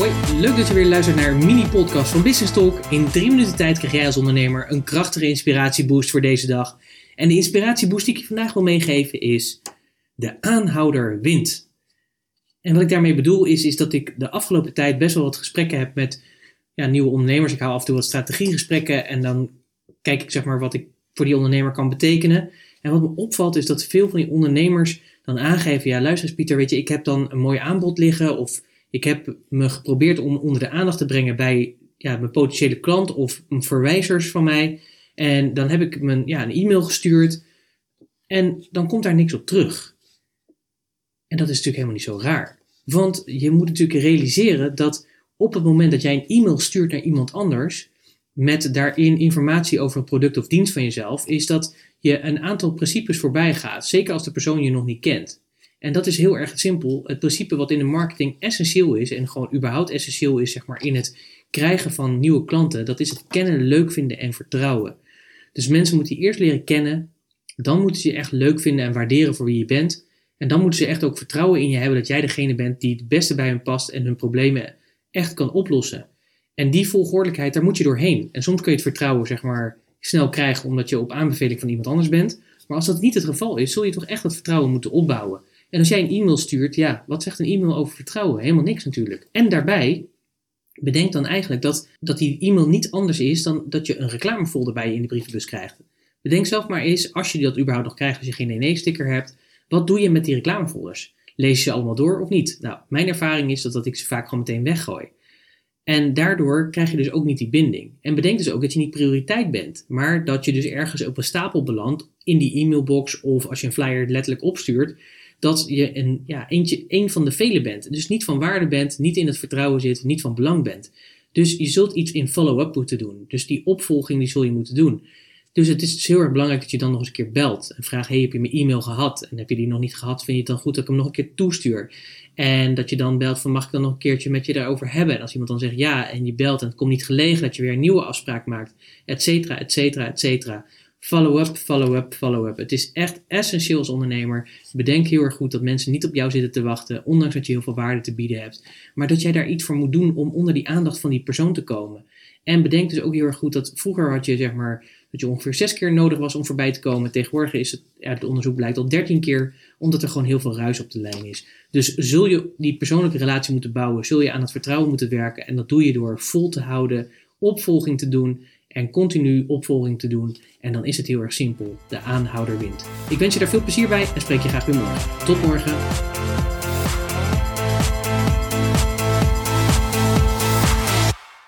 Hoi, leuk dat je weer luistert naar een mini-podcast van Business Talk. In drie minuten tijd krijg jij als ondernemer een krachtige inspiratieboost voor deze dag. En de inspiratieboost die ik je vandaag wil meegeven is: de aanhouder wint. En wat ik daarmee bedoel is, is dat ik de afgelopen tijd best wel wat gesprekken heb met ja, nieuwe ondernemers. Ik hou af en toe wat strategiegesprekken en dan kijk ik zeg maar wat ik voor die ondernemer kan betekenen. En wat me opvalt is dat veel van die ondernemers dan aangeven: ja, luister Pieter, weet je, ik heb dan een mooi aanbod liggen of ik heb me geprobeerd om onder de aandacht te brengen bij ja, mijn potentiële klant of verwijzers van mij. En dan heb ik mijn, ja, een e-mail gestuurd en dan komt daar niks op terug. En dat is natuurlijk helemaal niet zo raar. Want je moet natuurlijk realiseren dat op het moment dat jij een e-mail stuurt naar iemand anders, met daarin informatie over een product of dienst van jezelf, is dat je een aantal principes voorbij gaat. Zeker als de persoon je nog niet kent. En dat is heel erg simpel. Het principe wat in de marketing essentieel is en gewoon überhaupt essentieel is, zeg maar, in het krijgen van nieuwe klanten, dat is het kennen, leuk vinden en vertrouwen. Dus mensen moeten je eerst leren kennen, dan moeten ze je echt leuk vinden en waarderen voor wie je bent. En dan moeten ze echt ook vertrouwen in je hebben dat jij degene bent die het beste bij hen past en hun problemen echt kan oplossen. En die volgordelijkheid, daar moet je doorheen. En soms kun je het vertrouwen, zeg maar, snel krijgen omdat je op aanbeveling van iemand anders bent. Maar als dat niet het geval is, zul je toch echt dat vertrouwen moeten opbouwen. En als jij een e-mail stuurt, ja, wat zegt een e-mail over vertrouwen? Helemaal niks natuurlijk. En daarbij, bedenk dan eigenlijk dat, dat die e-mail niet anders is dan dat je een reclamefolder bij je in de brievenbus krijgt. Bedenk zelf maar eens, als je dat überhaupt nog krijgt als je geen nee-sticker hebt, wat doe je met die reclamefolders? Lees je ze allemaal door of niet? Nou, mijn ervaring is dat, dat ik ze vaak gewoon meteen weggooi. En daardoor krijg je dus ook niet die binding. En bedenk dus ook dat je niet prioriteit bent, maar dat je dus ergens op een stapel belandt in die e-mailbox of als je een flyer letterlijk opstuurt, dat je een, ja, eentje, een van de velen bent. Dus niet van waarde bent, niet in het vertrouwen zit, niet van belang bent. Dus je zult iets in follow-up moeten doen. Dus die opvolging die zul je moeten doen. Dus het is dus heel erg belangrijk dat je dan nog eens een keer belt en vraagt: Hey, heb je mijn e-mail gehad? En heb je die nog niet gehad? Vind je het dan goed dat ik hem nog een keer toestuur? En dat je dan belt van mag ik dan nog een keertje met je daarover hebben? En als iemand dan zegt ja en je belt en het komt niet gelegen dat je weer een nieuwe afspraak maakt, et cetera, et cetera, et cetera. Follow-up, follow-up, follow-up. Het is echt essentieel als ondernemer. Bedenk heel erg goed dat mensen niet op jou zitten te wachten, ondanks dat je heel veel waarde te bieden hebt. Maar dat jij daar iets voor moet doen om onder die aandacht van die persoon te komen. En bedenk dus ook heel erg goed dat vroeger had je zeg maar dat je ongeveer zes keer nodig was om voorbij te komen. Tegenwoordig is het, het onderzoek blijkt al dertien keer, omdat er gewoon heel veel ruis op de lijn is. Dus zul je die persoonlijke relatie moeten bouwen, zul je aan het vertrouwen moeten werken. En dat doe je door vol te houden, opvolging te doen en continu opvolging te doen. En dan is het heel erg simpel. De aanhouder wint. Ik wens je daar veel plezier bij en spreek je graag weer morgen. Tot morgen.